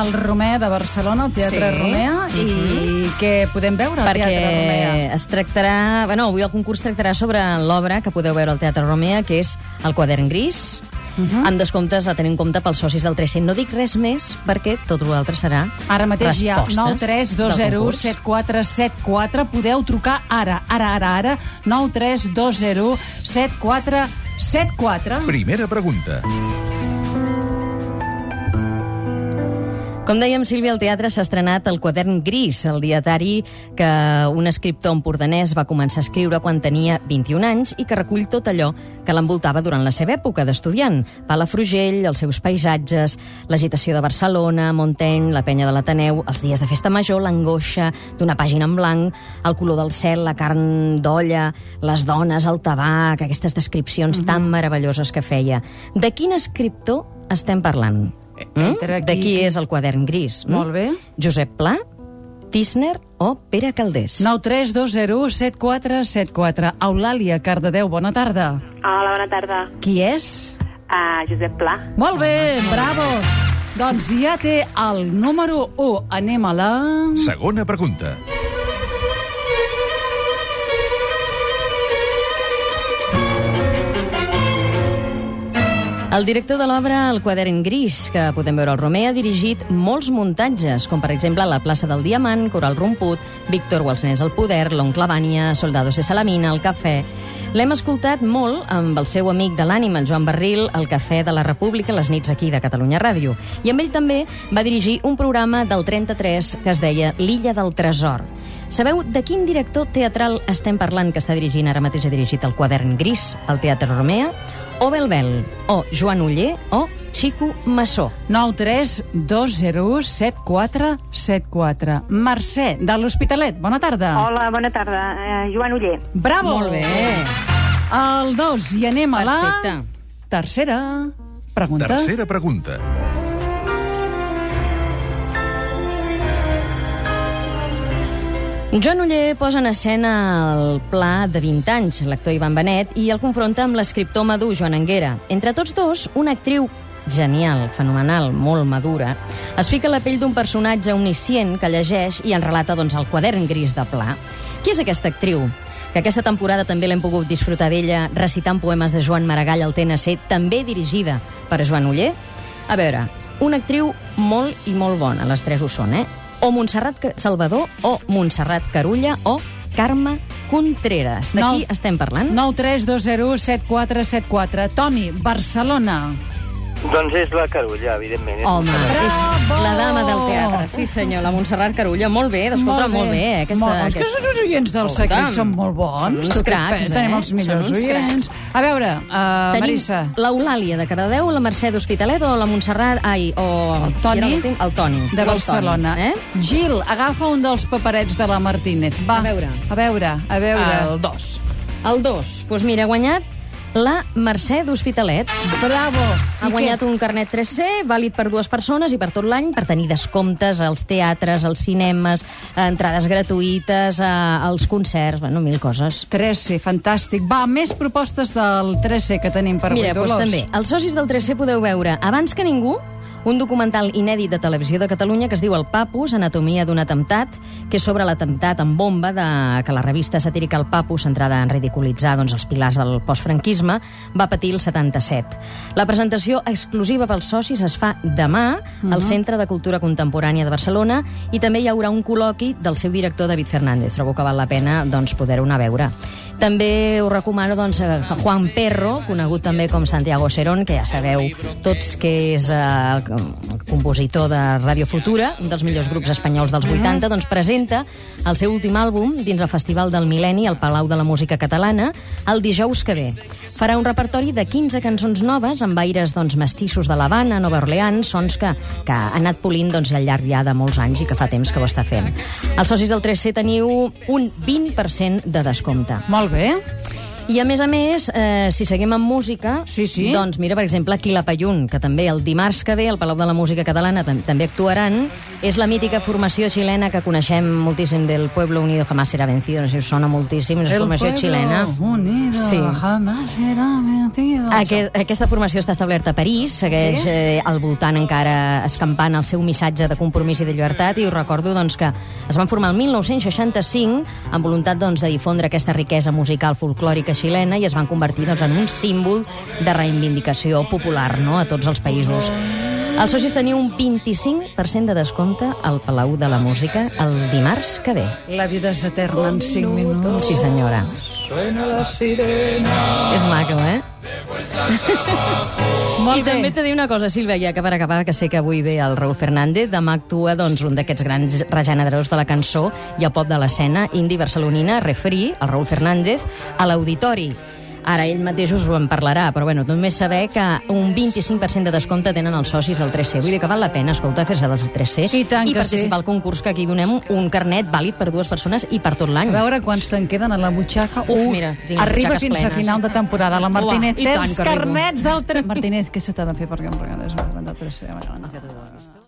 al Romea de Barcelona, al Teatre Sí. Romea, i què podem veure al Teatre Romea? perquè es tractarà... Bueno, avui el concurs tractarà sobre l'obra que podeu veure al Teatre Romea, que és El quadern gris, Mhm. amb descomptes a tenir en compte pels socis del 300. No dic res més perquè tot l'altre serà Ara mateix hi ha respostes del 93201 concurs. 7474. Podeu trucar ara, ara, ara, ara. 93201 7474. Primera pregunta. Com dèiem, Sílvia, al teatre s'ha estrenat el quadern gris, el dietari que un escriptor empordanès va començar a escriure quan tenia 21 anys i que recull tot allò que l'envoltava durant la seva època d'estudiant. Palafrugell, els seus paisatges, l'agitació de Barcelona, Montaigne, la penya de l'Ateneu, els dies de festa major, l'angoixa d'una pàgina en blanc, el color del cel, la carn d'olla, les dones, el tabac, aquestes descripcions tan meravelloses que feia. De quin escriptor estem parlant? Entre Mm? De qui- és el quadern gris? mm? Molt bé. Josep Pla, Tisner o Pere Caldés? 93201 7474. Eulàlia, Cardedeu, bona tarda. Hola, bona tarda. Qui és? Uh, Josep Pla. Molt bé, bravo. Doncs ja té el número 1. Anem a la... Segona pregunta. El director de l'obra El quadern gris, que podem veure al Romer, ha dirigit molts muntatges, com per exemple La plaça del Diamant, Coral Romput, Víctor Walsnés al poder, L'oncle Vània, Soldados de Salamina, El cafè... L'hem escoltat molt amb el seu amic de l'ànima, el Joan Barril, al Cafè de la República, les nits aquí de Catalunya Ràdio. I amb ell també va dirigir un programa del 33 que es deia L'illa del tresor. Sabeu de quin director teatral estem parlant que està dirigint, ara mateix ha dirigit el quadern gris al Teatre Romea? O Belbel, o Joan Uller, o Xico Massó. 93201 7474. Mercè, de l'Hospitalet, bona tarda. Hola, bona tarda. Uh, Joan Uller. Bravo! Molt bé. El 2, i anem a la... Perfecte. Tercera pregunta. Tercera pregunta. Joan Uller posa en escena el pla de 20 anys, l'actor Ivan Benet, i el confronta amb l'escriptor madur Joan Anguera. Entre tots dos, una actriu genial, fenomenal, molt madura, es fica la pell d'un personatge omniscient que llegeix i en relata doncs, el quadern gris de Pla. Qui és aquesta actriu? Que aquesta temporada també l'hem pogut disfrutar d'ella recitant poemes de Joan Maragall al TNC, també dirigida per Joan Uller? A veure, una actriu molt i molt bona, les tres ho són, eh? O Montserrat Salvador, o Montserrat Carulla, o Carme Contreras. De qui estem parlant? 93201 7474. Toni, Barcelona. Doncs és la Carulla, evidentment. És Home, Montserrat. és Bravo! la dama del teatre. Sí, senyor, la Montserrat Carulla. Molt bé, escolta, molt bé. eh, Aquesta, molt, és que aquesta... els oients del Escolta'm, secret són molt bons. són uns cracs? Tenim eh? els millors oients. A veure, uh, Tenim Marissa. l'Eulàlia de Cardedeu, la Mercè d'Hospitalet o la Montserrat... Ai, o... Toni, era l'últim? El Toni. De el Barcelona. Toni, eh? Gil, agafa un dels paperets de la Martínez. Va, A veure. A veure, a veure. El 2. El 2. Doncs pues mira, ha guanyat la Mercè d'Hospitalet. Bravo. Ha I guanyat què? un carnet 3C, vàlid per dues persones i per tot l'any, per tenir descomptes als teatres, als cinemes, entrades gratuïtes, als concerts, bueno, mil coses. 3C, fantàstic. Va, més propostes del 3C que tenim per Mira, avui, doncs Dolors. també, els socis del 3C podeu veure, abans que ningú, un documental inèdit de Televisió de Catalunya que es diu El Papus, Anatomia d'un atemptat, que és sobre l'atemptat en bomba de, que la revista satírica El Papus, centrada en ridiculitzar doncs, els pilars del postfranquisme, va patir el 77. La presentació exclusiva pels socis es fa demà al Centre de Cultura Contemporània de Barcelona i també hi haurà un col·loqui del seu director David Fernández. Trobo que val la pena doncs, poder-ho anar a veure. També us recomano doncs, a Juan Perro, conegut també com Santiago Serón, que ja sabeu tots que és eh, el compositor de Ràdio Futura, un dels millors grups espanyols dels 80, doncs presenta el seu últim àlbum dins el Festival del Mil·lenni al Palau de la Música Catalana el dijous que ve. Farà un repertori de 15 cançons noves amb aires doncs, mestissos de l'Havana, Nova Orleans, sons que, que ha anat polint doncs, al llarg ja de molts anys i que fa temps que ho està fent. Els socis del 3C teniu un 20% de descompte. Molt bé. I a més a més, eh, si seguim amb música, Sí, sí. doncs mira, per exemple, Quilapayún, que també el dimarts que ve al Palau de la Música Catalana tam també actuaran, és la mítica formació xilena que coneixem moltíssim del Pueblo Unido Jamás Será Vencido, no sé si sona moltíssim, és formació xilena. unido Sí. jamás será vencido. Aquest, aquesta formació està establerta a París, segueix Sí? eh, al voltant encara escampant el seu missatge de compromís i de llibertat, i us recordo doncs, que es van formar el 1965 amb voluntat doncs, de difondre aquesta riquesa musical folclòrica xilena i es van convertir doncs, en un símbol de reivindicació popular no? a tots els països. Els socis teniu un 25% de descompte al Palau de la Música el dimarts que ve. La vida és eterna en 5 minuts. Sí, senyora. És maco, eh? Molt I també t'he de dir una cosa, Sílvia, ja que per acabar, que sé que avui ve el Raül Fernández, demà actua doncs, un d'aquests grans regeneradors de la cançó i el pop de l'escena indi barcelonina, Refri, el Raül Fernández, a l'Auditori. Ara ell mateix us ho en parlarà, però bueno, només saber que un 25% de descompte tenen els socis del 3C. Vull dir que val la pena, escolta, fer-se dels 3C I tant i participar sí. al concurs que aquí donem un carnet vàlid per dues persones i per tot l'any. A veure quants te'n queden a la butxaca. Uf, U. mira, tinc Arriba fins a plenes. final de temporada. La Martínez Uah, té tant els carnets del... Martínez, què se t'ha de fer perquè em regalés un carnet del 3C?